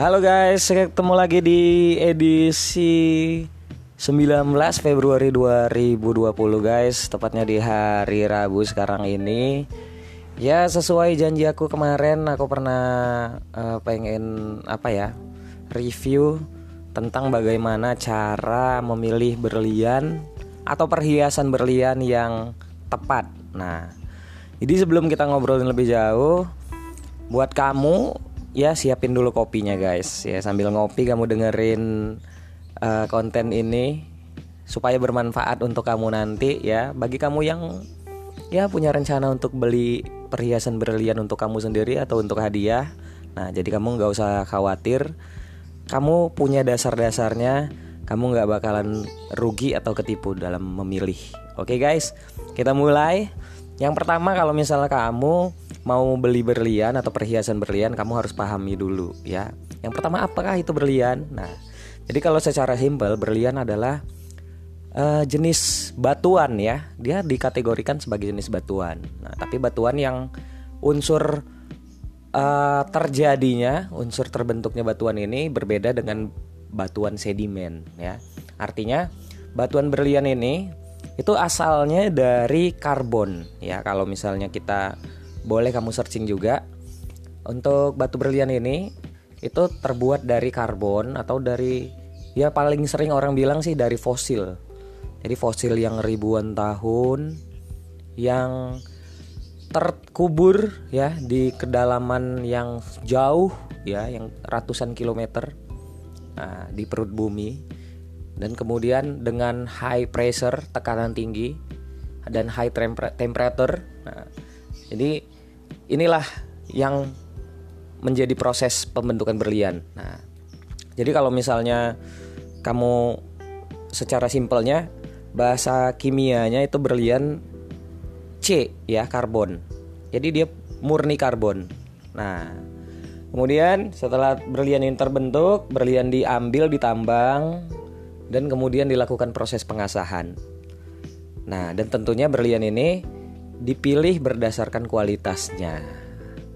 Halo guys, ketemu lagi di edisi 19 Februari 2020 guys. Tepatnya di hari Rabu sekarang ini. Ya sesuai janji aku kemarin Aku pernah uh, pengen apa ya Review tentang bagaimana cara memilih berlian Atau perhiasan berlian yang tepat. Nah jadi sebelum kita ngobrolin lebih jauh Buat kamu ya siapin dulu kopinya guys. Ya sambil ngopi kamu dengerin uh, konten ini supaya bermanfaat untuk kamu nanti ya. Bagi kamu yang ya punya rencana untuk beli perhiasan berlian untuk kamu sendiri atau untuk hadiah nah jadi kamu nggak usah khawatir. Kamu punya dasar-dasarnya kamu nggak bakalan rugi atau ketipu dalam memilih. Oke guys kita mulai yang pertama kalau misalnya kamu mau beli berlian atau perhiasan berlian, kamu harus pahami dulu ya. Yang pertama apakah itu berlian? Nah, jadi kalau secara simpel berlian adalah uh, jenis batuan ya. Dia dikategorikan sebagai jenis batuan. Nah, tapi batuan yang unsur uh, terjadinya, unsur terbentuknya batuan ini berbeda dengan batuan sedimen ya. Artinya batuan berlian ini itu asalnya dari karbon ya. Kalau misalnya kita boleh kamu searching juga untuk batu berlian ini itu terbuat dari karbon atau dari ya paling sering orang bilang sih dari fosil. Jadi fosil yang ribuan tahun yang terkubur ya di kedalaman yang jauh ya yang ratusan kilometer nah, di perut bumi dan kemudian dengan high pressure tekanan tinggi dan high temperature nah, jadi inilah yang menjadi proses pembentukan berlian. Nah jadi kalau misalnya kamu secara simpelnya bahasa kimianya itu berlian C ya karbon. Jadi dia murni karbon. Nah kemudian setelah berlian ini terbentuk berlian diambil ditambang dan kemudian dilakukan proses pengasahan. Nah, dan tentunya berlian ini dipilih berdasarkan kualitasnya.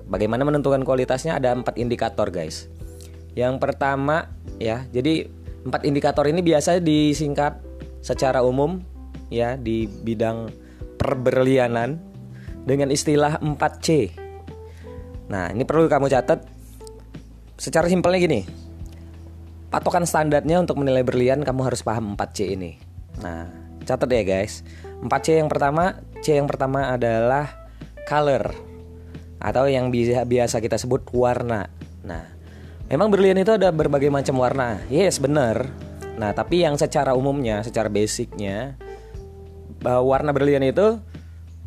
Bagaimana menentukan kualitasnya? Ada empat indikator, guys. Yang pertama, ya, jadi empat indikator ini biasa disingkat secara umum, ya, di bidang perberlianan dengan istilah 4C. Nah, ini perlu kamu catat. Secara simpelnya gini, patokan standarnya untuk menilai berlian kamu harus paham 4C ini. Nah, catat ya guys. 4C yang pertama, C yang pertama adalah color atau yang biasa kita sebut warna. Nah, memang berlian itu ada berbagai macam warna. Yes, benar. Nah, tapi yang secara umumnya, secara basicnya bahwa warna berlian itu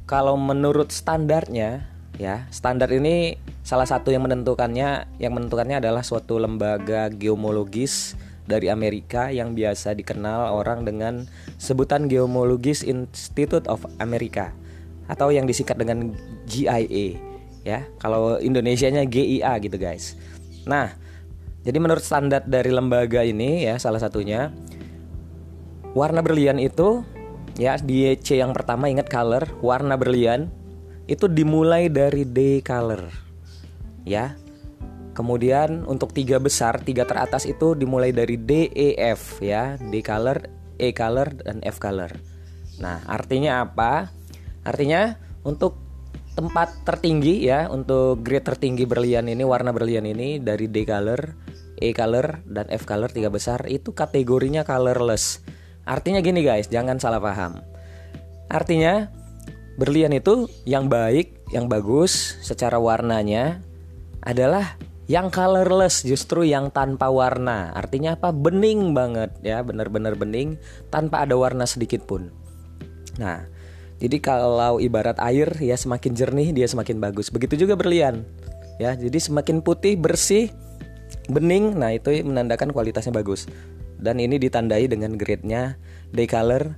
kalau menurut standarnya ya, standar ini Salah satu yang menentukannya yang menentukannya adalah suatu lembaga geomologis dari Amerika yang biasa dikenal orang dengan sebutan Geomologis Institute of America atau yang disingkat dengan GIA ya. Kalau Indonesianya GIA gitu guys. Nah, jadi menurut standar dari lembaga ini ya salah satunya warna berlian itu ya di C yang pertama ingat color, warna berlian itu dimulai dari D color ya. Kemudian untuk tiga besar, tiga teratas itu dimulai dari D, E, F ya, D color, E color, dan F color. Nah, artinya apa? Artinya untuk tempat tertinggi ya, untuk grade tertinggi berlian ini, warna berlian ini dari D color, E color, dan F color tiga besar itu kategorinya colorless. Artinya gini guys, jangan salah paham. Artinya berlian itu yang baik, yang bagus secara warnanya adalah yang colorless justru yang tanpa warna. Artinya apa? Bening banget ya. Benar-benar bening tanpa ada warna sedikit pun. Nah jadi kalau ibarat air ya semakin jernih dia semakin bagus. Begitu juga berlian ya. Jadi semakin putih bersih bening nah itu menandakan kualitasnya bagus. Dan ini ditandai dengan grade-nya D color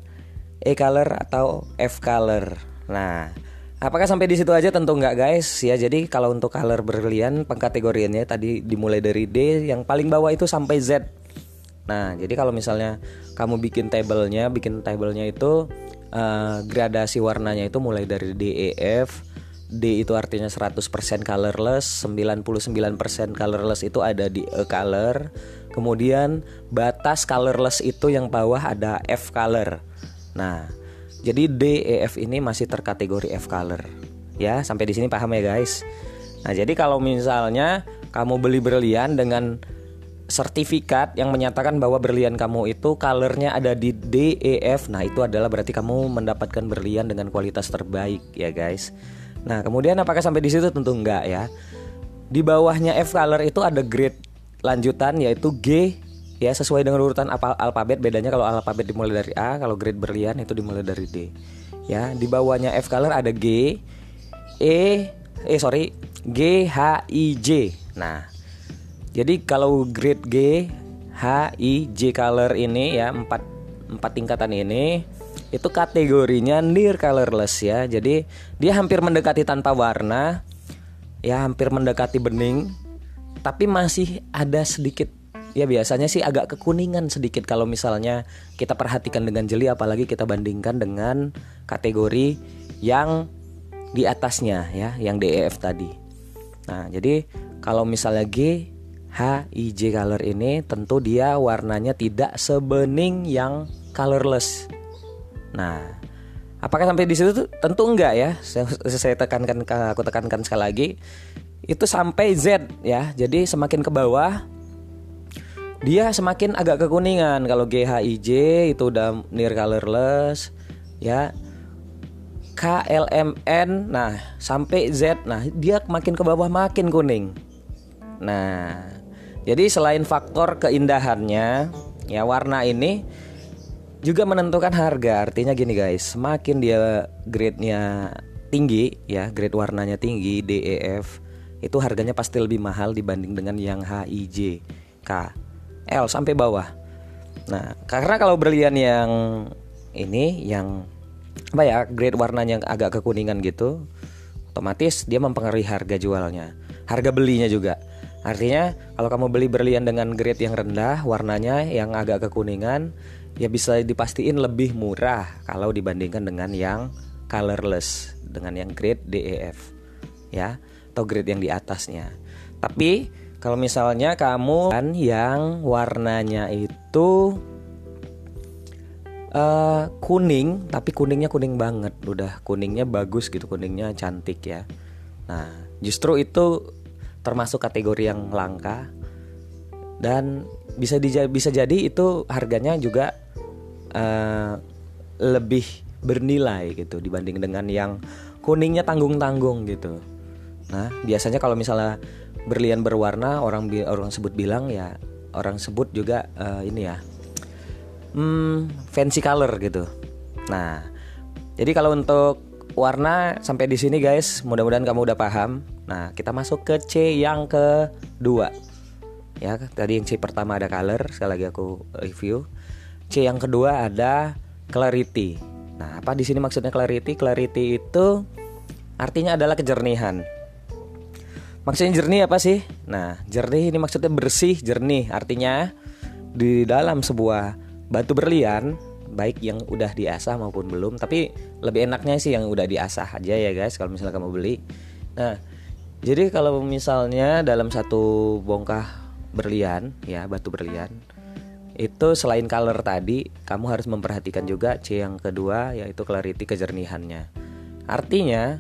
E color atau F color nah Apakah sampai di situ aja? Tentu nggak guys ya. Jadi kalau untuk color berlian pengkategoriannya tadi dimulai dari D yang paling bawah itu sampai Z. Nah jadi kalau misalnya kamu bikin tabelnya, bikin tabelnya itu uh, gradasi warnanya itu mulai dari D, E, F, D itu artinya 100% colorless, 99% colorless itu ada di E color. Kemudian batas colorless itu yang bawah ada F color. Nah, jadi D E F ini masih terkategori F color. Ya, sampai di sini paham ya guys. Nah, jadi kalau misalnya kamu beli berlian dengan sertifikat yang menyatakan bahwa berlian kamu itu colornya ada di DEF. Nah, itu adalah berarti kamu mendapatkan berlian dengan kualitas terbaik ya, guys. Nah, kemudian apakah sampai di situ tentu enggak ya. Di bawahnya F color itu ada grade lanjutan yaitu G ya sesuai dengan urutan alfabet bedanya kalau alfabet dimulai dari A kalau grade berlian itu dimulai dari D ya di bawahnya F color ada G E eh sorry G H I J nah jadi kalau grade G, H, I, J color ini ya empat empat tingkatan ini itu kategorinya near colorless ya. Jadi dia hampir mendekati tanpa warna, ya hampir mendekati bening, tapi masih ada sedikit ya biasanya sih agak kekuningan sedikit kalau misalnya kita perhatikan dengan jeli apalagi kita bandingkan dengan kategori yang di atasnya ya yang DEF tadi. Nah, jadi kalau misalnya G HIJ color ini tentu dia warnanya tidak sebening yang colorless. Nah, apakah sampai di situ tentu enggak ya? Saya, saya tekankan aku tekankan sekali lagi itu sampai Z ya. Jadi semakin ke bawah dia semakin agak kekuningan. Kalau GHIJ itu udah near colorless ya. KLMN nah sampai Z nah dia makin ke bawah makin kuning. Nah, jadi selain faktor keindahannya, ya warna ini juga menentukan harga. Artinya gini guys, semakin dia grade-nya tinggi ya, grade warnanya tinggi DEF, itu harganya pasti lebih mahal dibanding dengan yang HIJ, K, L sampai bawah. Nah, karena kalau berlian yang ini yang apa ya, grade warnanya agak kekuningan gitu, otomatis dia mempengaruhi harga jualnya, harga belinya juga. Artinya kalau kamu beli berlian dengan grade yang rendah, warnanya yang agak kekuningan, ya bisa dipastiin lebih murah kalau dibandingkan dengan yang colorless dengan yang grade DEF ya atau grade yang di atasnya. Tapi kalau misalnya kamu kan yang warnanya itu uh, kuning tapi kuningnya kuning banget. Udah kuningnya bagus gitu kuningnya cantik ya. Nah justru itu termasuk kategori yang langka. Dan bisa dija bisa jadi itu harganya juga uh, lebih bernilai gitu dibanding dengan yang kuningnya tanggung-tanggung gitu. Nah, biasanya kalau misalnya berlian berwarna orang orang sebut bilang ya orang sebut juga uh, ini ya. Hmm, fancy color gitu. Nah, jadi kalau untuk warna sampai di sini guys, mudah-mudahan kamu udah paham. Nah, kita masuk ke C yang kedua. Ya, tadi yang C pertama ada color, sekali lagi aku review. C yang kedua ada clarity. Nah, apa di sini maksudnya clarity? Clarity itu artinya adalah kejernihan. Maksudnya jernih apa sih? Nah, jernih ini maksudnya bersih, jernih. Artinya di dalam sebuah batu berlian, baik yang udah diasah maupun belum, tapi lebih enaknya sih yang udah diasah aja ya guys kalau misalnya kamu beli. Nah, jadi kalau misalnya dalam satu bongkah berlian ya batu berlian itu selain color tadi kamu harus memperhatikan juga C yang kedua yaitu clarity kejernihannya. Artinya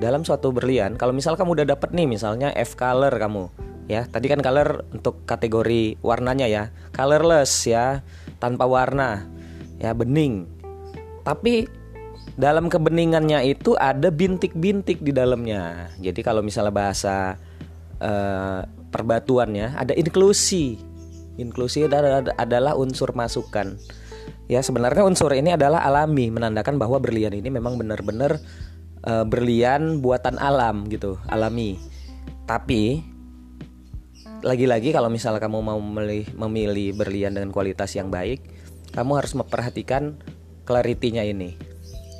dalam suatu berlian kalau misal kamu udah dapet nih misalnya F color kamu ya tadi kan color untuk kategori warnanya ya colorless ya tanpa warna ya bening tapi dalam kebeningannya itu ada bintik-bintik di dalamnya. Jadi kalau misalnya bahasa uh, perbatuannya ada inklusi. Inklusi adalah unsur masukan. Ya sebenarnya unsur ini adalah alami, menandakan bahwa berlian ini memang benar-benar uh, berlian buatan alam gitu, alami. Tapi lagi-lagi kalau misalnya kamu mau memilih, memilih berlian dengan kualitas yang baik, kamu harus memperhatikan clarity-nya ini.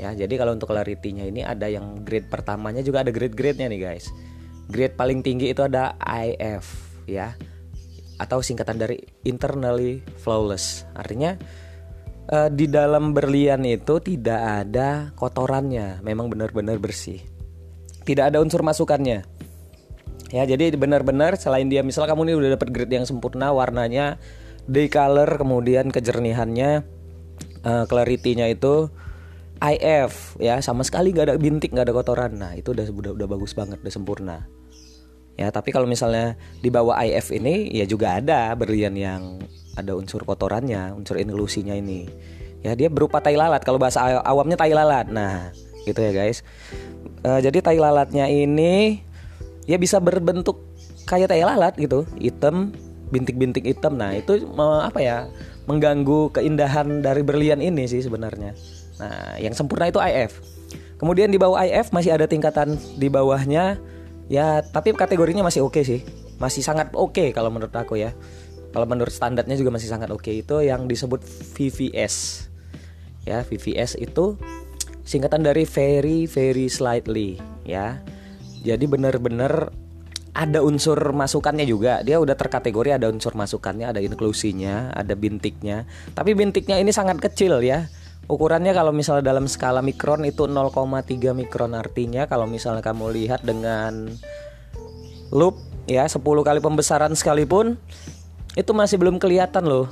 Ya jadi kalau untuk clarity-nya ini ada yang grade pertamanya juga ada grade-grade-nya nih guys. Grade paling tinggi itu ada IF ya. Atau singkatan dari internally flawless. Artinya uh, di dalam berlian itu tidak ada kotorannya memang benar-benar bersih tidak ada unsur masukannya. Ya, jadi benar-benar selain dia misal kamu ini udah dapat grade yang sempurna, warnanya day color, kemudian kejernihannya, uh, clarity-nya itu IF ya, sama sekali nggak ada bintik, nggak ada kotoran. Nah, itu udah udah udah bagus banget, udah sempurna. Ya, tapi kalau misalnya di bawah IF ini ya juga ada berlian yang ada unsur kotorannya, unsur inklusinya ini. Ya, dia berupa tai lalat. Kalau bahasa awamnya tai lalat. Nah, gitu ya guys. Uh, jadi tai lalatnya ini ya bisa berbentuk kayak tai lalat gitu hitam bintik-bintik hitam nah itu apa ya mengganggu keindahan dari berlian ini sih sebenarnya nah yang sempurna itu IF kemudian di bawah IF masih ada tingkatan di bawahnya ya tapi kategorinya masih oke okay sih masih sangat oke okay kalau menurut aku ya kalau menurut standarnya juga masih sangat oke okay. itu yang disebut VVS ya VVS itu singkatan dari very very slightly ya jadi benar-benar ada unsur masukannya juga. Dia udah terkategori ada unsur masukannya, ada inklusinya, ada bintiknya. Tapi bintiknya ini sangat kecil ya. Ukurannya kalau misalnya dalam skala mikron itu 0,3 mikron artinya kalau misalnya kamu lihat dengan loop ya 10 kali pembesaran sekalipun itu masih belum kelihatan loh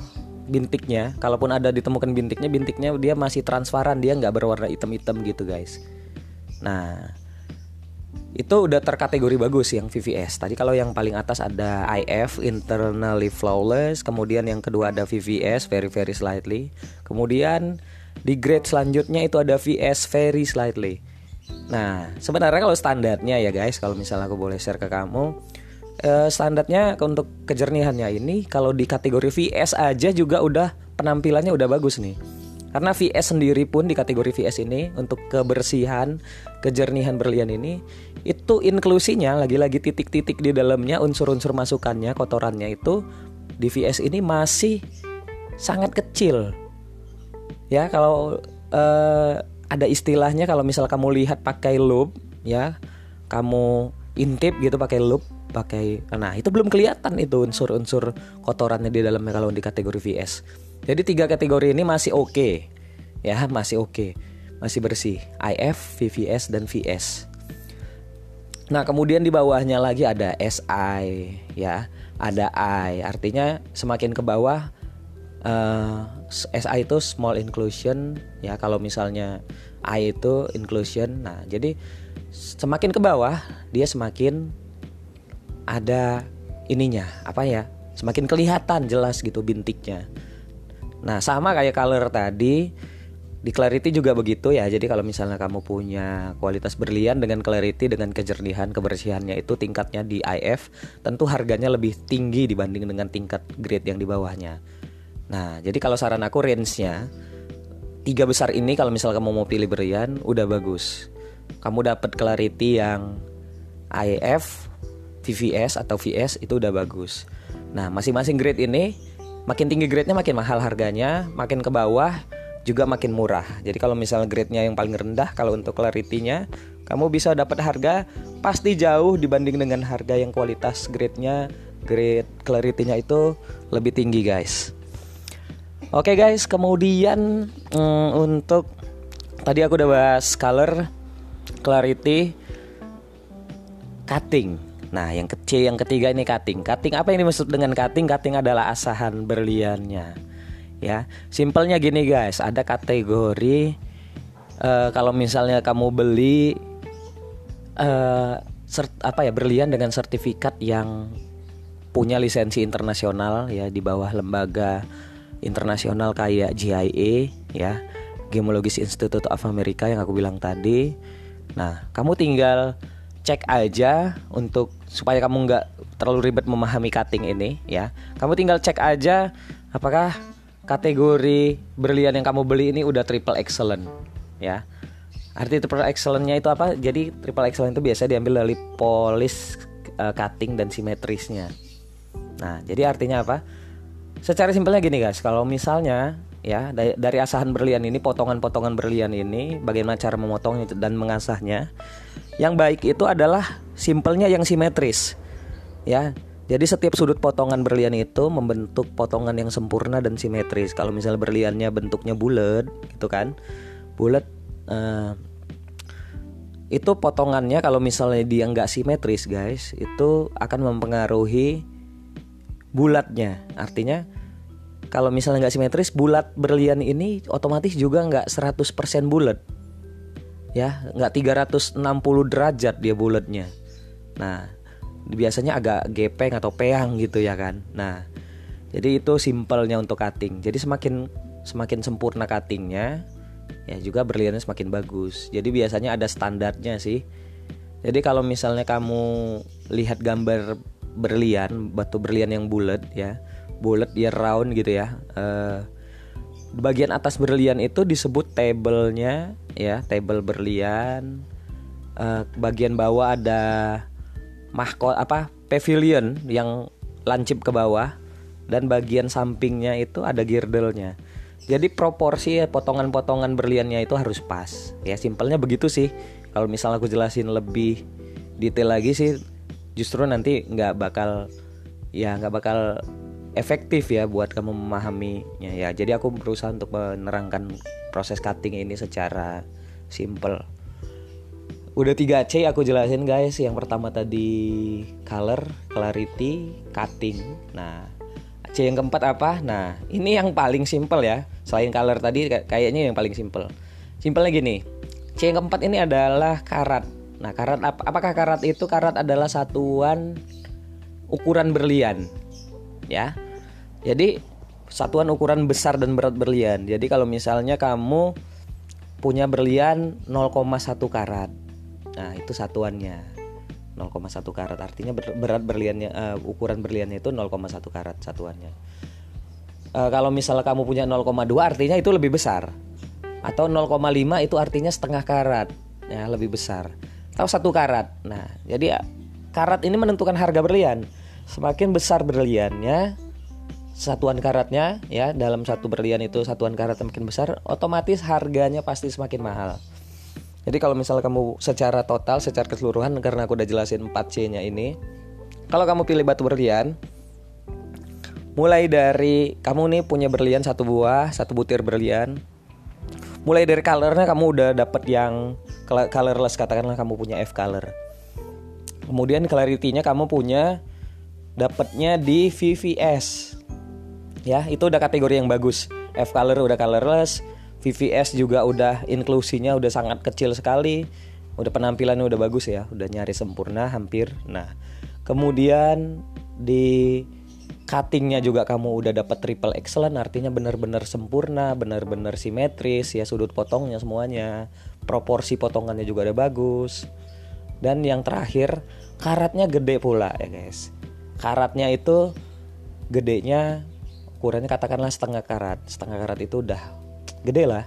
bintiknya. Kalaupun ada ditemukan bintiknya, bintiknya dia masih transparan, dia nggak berwarna hitam-hitam gitu guys. Nah, itu udah terkategori bagus yang VVS. Tadi kalau yang paling atas ada IF internally flawless, kemudian yang kedua ada VVS very very slightly. Kemudian di grade selanjutnya itu ada VS very slightly. Nah, sebenarnya kalau standarnya ya guys, kalau misalnya aku boleh share ke kamu, eh, standarnya untuk kejernihannya ini kalau di kategori VS aja juga udah penampilannya udah bagus nih. Karena VS sendiri pun di kategori VS ini untuk kebersihan, kejernihan berlian ini itu inklusinya lagi-lagi titik-titik di dalamnya unsur-unsur masukannya, kotorannya itu di VS ini masih sangat kecil. Ya, kalau uh, ada istilahnya kalau misal kamu lihat pakai loop ya, kamu intip gitu pakai loop, pakai nah itu belum kelihatan itu unsur-unsur kotorannya di dalamnya kalau di kategori VS. Jadi tiga kategori ini masih oke. Okay. Ya, masih oke. Okay. Masih bersih. IF, VVS dan VS. Nah, kemudian di bawahnya lagi ada SI ya. Ada I. Artinya semakin ke bawah uh, eh, SI itu small inclusion ya. Kalau misalnya I itu inclusion. Nah, jadi semakin ke bawah dia semakin ada ininya, apa ya? Semakin kelihatan jelas gitu bintiknya. Nah, sama kayak color tadi, di clarity juga begitu ya. Jadi kalau misalnya kamu punya kualitas berlian dengan clarity dengan kejernihan, kebersihannya itu tingkatnya di IF, tentu harganya lebih tinggi dibanding dengan tingkat grade yang di bawahnya. Nah, jadi kalau saran aku range-nya tiga besar ini kalau misalnya kamu mau pilih berlian udah bagus. Kamu dapat clarity yang IF, VVS atau VS itu udah bagus. Nah, masing-masing grade ini makin tinggi grade-nya makin mahal harganya, makin ke bawah juga makin murah. Jadi kalau misalnya grade-nya yang paling rendah kalau untuk clarity-nya kamu bisa dapat harga pasti jauh dibanding dengan harga yang kualitas grade-nya grade clarity-nya itu lebih tinggi, guys. Oke, okay, guys, kemudian mm, untuk tadi aku udah bahas color, clarity, cutting. Nah, yang kecil yang ketiga ini cutting. Cutting apa yang dimaksud dengan cutting? Cutting adalah asahan berliannya. Ya, simpelnya gini guys, ada kategori uh, kalau misalnya kamu beli uh, sert, apa ya berlian dengan sertifikat yang punya lisensi internasional ya di bawah lembaga internasional kayak GIA ya, Gemologist Institute of America yang aku bilang tadi. Nah, kamu tinggal cek aja untuk supaya kamu nggak terlalu ribet memahami cutting ini ya. Kamu tinggal cek aja apakah kategori berlian yang kamu beli ini udah triple excellent ya. Arti triple excellentnya itu apa? Jadi triple excellent itu biasa diambil dari polis uh, cutting dan simetrisnya. Nah, jadi artinya apa? Secara simpelnya gini guys, kalau misalnya ya dari, dari asahan berlian ini potongan-potongan berlian ini bagaimana cara memotongnya dan mengasahnya yang baik itu adalah simpelnya yang simetris ya. Jadi setiap sudut potongan berlian itu membentuk potongan yang sempurna dan simetris. Kalau misalnya berliannya bentuknya bulat gitu kan? Bulat uh, itu potongannya kalau misalnya dia nggak simetris guys itu akan mempengaruhi bulatnya. Artinya kalau misalnya nggak simetris bulat berlian ini otomatis juga nggak 100% bulat ya nggak 360 derajat dia bulatnya. Nah biasanya agak gepeng atau peang gitu ya kan. Nah jadi itu simpelnya untuk cutting. Jadi semakin semakin sempurna cuttingnya ya juga berliannya semakin bagus. Jadi biasanya ada standarnya sih. Jadi kalau misalnya kamu lihat gambar berlian batu berlian yang bulat ya bulat dia round gitu ya uh, bagian atas berlian itu disebut table-nya ya table berlian uh, bagian bawah ada mahkot apa pavilion yang lancip ke bawah dan bagian sampingnya itu ada girdle-nya jadi proporsi ya, potongan-potongan berliannya itu harus pas. Ya simpelnya begitu sih. Kalau misalnya aku jelasin lebih detail lagi sih, justru nanti nggak bakal ya nggak bakal efektif ya buat kamu memahaminya ya. Jadi aku berusaha untuk menerangkan proses cutting ini secara simple. Udah 3C aku jelasin guys. Yang pertama tadi color, clarity, cutting. Nah, C yang keempat apa? Nah, ini yang paling simple ya. Selain color tadi kayaknya yang paling simple. Simpelnya gini. C yang keempat ini adalah karat. Nah, karat apa? Apakah karat itu? Karat adalah satuan ukuran berlian. Ya. Jadi satuan ukuran besar dan berat berlian. Jadi kalau misalnya kamu punya berlian 0,1 karat. Nah, itu satuannya. 0,1 karat artinya berat berliannya uh, ukuran berliannya itu 0,1 karat satuannya uh, kalau misalnya kamu punya 0,2 artinya itu lebih besar atau 0,5 itu artinya setengah karat ya lebih besar atau satu karat nah jadi karat ini menentukan harga berlian semakin besar berliannya satuan karatnya ya dalam satu berlian itu satuan karat semakin besar otomatis harganya pasti semakin mahal jadi kalau misalnya kamu secara total, secara keseluruhan karena aku udah jelasin 4C-nya ini, kalau kamu pilih batu berlian, mulai dari kamu nih punya berlian satu buah, satu butir berlian. Mulai dari colornya kamu udah dapet yang colorless katakanlah kamu punya F color. Kemudian clarity-nya kamu punya dapatnya di VVS. Ya, itu udah kategori yang bagus. F color udah colorless, VVS juga udah inklusinya udah sangat kecil sekali. Udah penampilannya udah bagus ya udah nyari sempurna hampir. Nah kemudian di cuttingnya juga kamu udah dapat triple excellent artinya benar-benar sempurna benar-benar simetris ya sudut potongnya semuanya. Proporsi potongannya juga udah bagus. Dan yang terakhir karatnya gede pula ya guys. Karatnya itu gedenya ukurannya katakanlah setengah karat. Setengah karat itu udah gede lah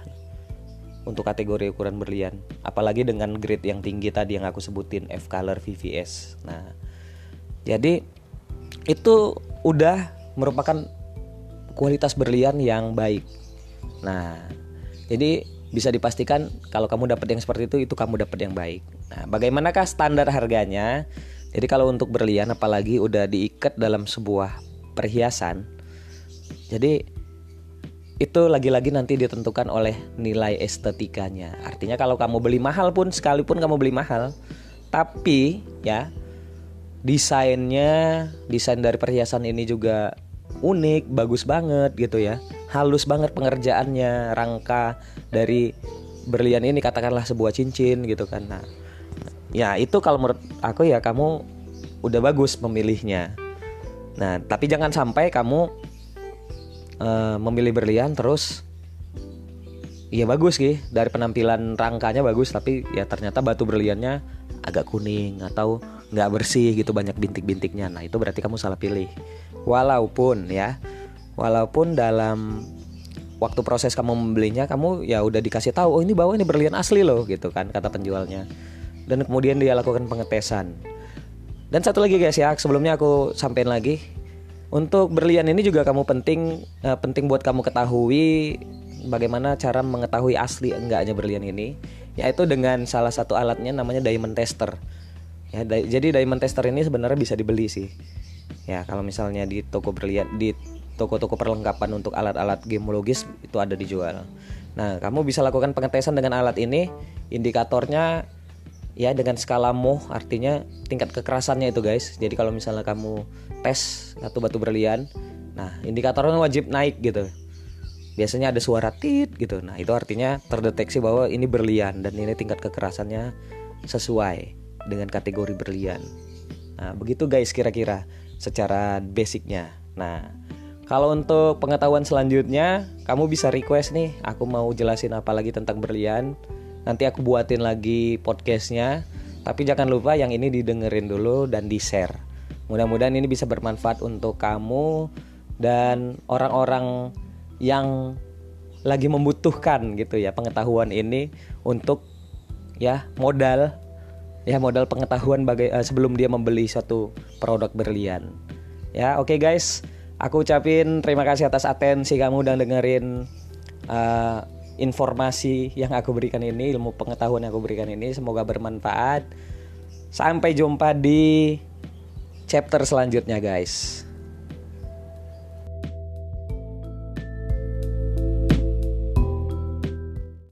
untuk kategori ukuran berlian. Apalagi dengan grade yang tinggi tadi yang aku sebutin F color VVS nah jadi itu udah merupakan kualitas berlian yang baik. Nah jadi bisa dipastikan kalau kamu dapat yang seperti itu itu kamu dapat yang baik. Nah bagaimanakah standar harganya? Jadi kalau untuk berlian apalagi udah diikat dalam sebuah perhiasan jadi itu lagi-lagi nanti ditentukan oleh nilai estetikanya. Artinya kalau kamu beli mahal pun sekalipun kamu beli mahal, tapi ya desainnya, desain dari perhiasan ini juga unik, bagus banget gitu ya. Halus banget pengerjaannya, rangka dari berlian ini katakanlah sebuah cincin gitu kan. Nah, ya itu kalau menurut aku ya kamu udah bagus memilihnya. Nah, tapi jangan sampai kamu uh, memilih berlian terus Iya bagus sih dari penampilan rangkanya bagus tapi ya ternyata batu berliannya agak kuning atau nggak bersih gitu banyak bintik-bintiknya. Nah itu berarti kamu salah pilih. Walaupun ya, walaupun dalam waktu proses kamu membelinya kamu ya udah dikasih tahu oh ini bawah ini berlian asli loh gitu kan kata penjualnya. Dan kemudian dia lakukan pengetesan. Dan satu lagi guys ya sebelumnya aku sampaikan lagi untuk berlian ini juga kamu penting uh, penting buat kamu ketahui bagaimana cara mengetahui asli enggaknya berlian ini yaitu dengan salah satu alatnya namanya diamond tester. Ya, di, jadi diamond tester ini sebenarnya bisa dibeli sih. Ya, kalau misalnya di toko berlian di toko-toko perlengkapan untuk alat-alat gemologis itu ada dijual. Nah, kamu bisa lakukan pengetesan dengan alat ini. Indikatornya ya dengan skala Mohs artinya tingkat kekerasannya itu guys. Jadi kalau misalnya kamu tes satu batu berlian nah indikatornya wajib naik gitu. Biasanya ada suara tit gitu. Nah itu artinya terdeteksi bahwa ini berlian dan ini tingkat kekerasannya sesuai dengan kategori berlian. Nah begitu guys kira-kira secara basicnya. Nah kalau untuk pengetahuan selanjutnya kamu bisa request nih aku mau jelasin apa lagi tentang berlian Nanti aku buatin lagi podcastnya. Tapi jangan lupa yang ini didengerin dulu dan di share. Mudah-mudahan ini bisa bermanfaat untuk kamu dan orang-orang yang lagi membutuhkan gitu ya pengetahuan ini untuk ya modal ya modal pengetahuan bagai, uh, sebelum dia membeli suatu produk berlian. Ya, oke okay guys. Aku ucapin terima kasih atas atensi kamu dan dengerin uh, informasi yang aku berikan ini, ilmu pengetahuan yang aku berikan ini semoga bermanfaat. Sampai jumpa di chapter selanjutnya, guys.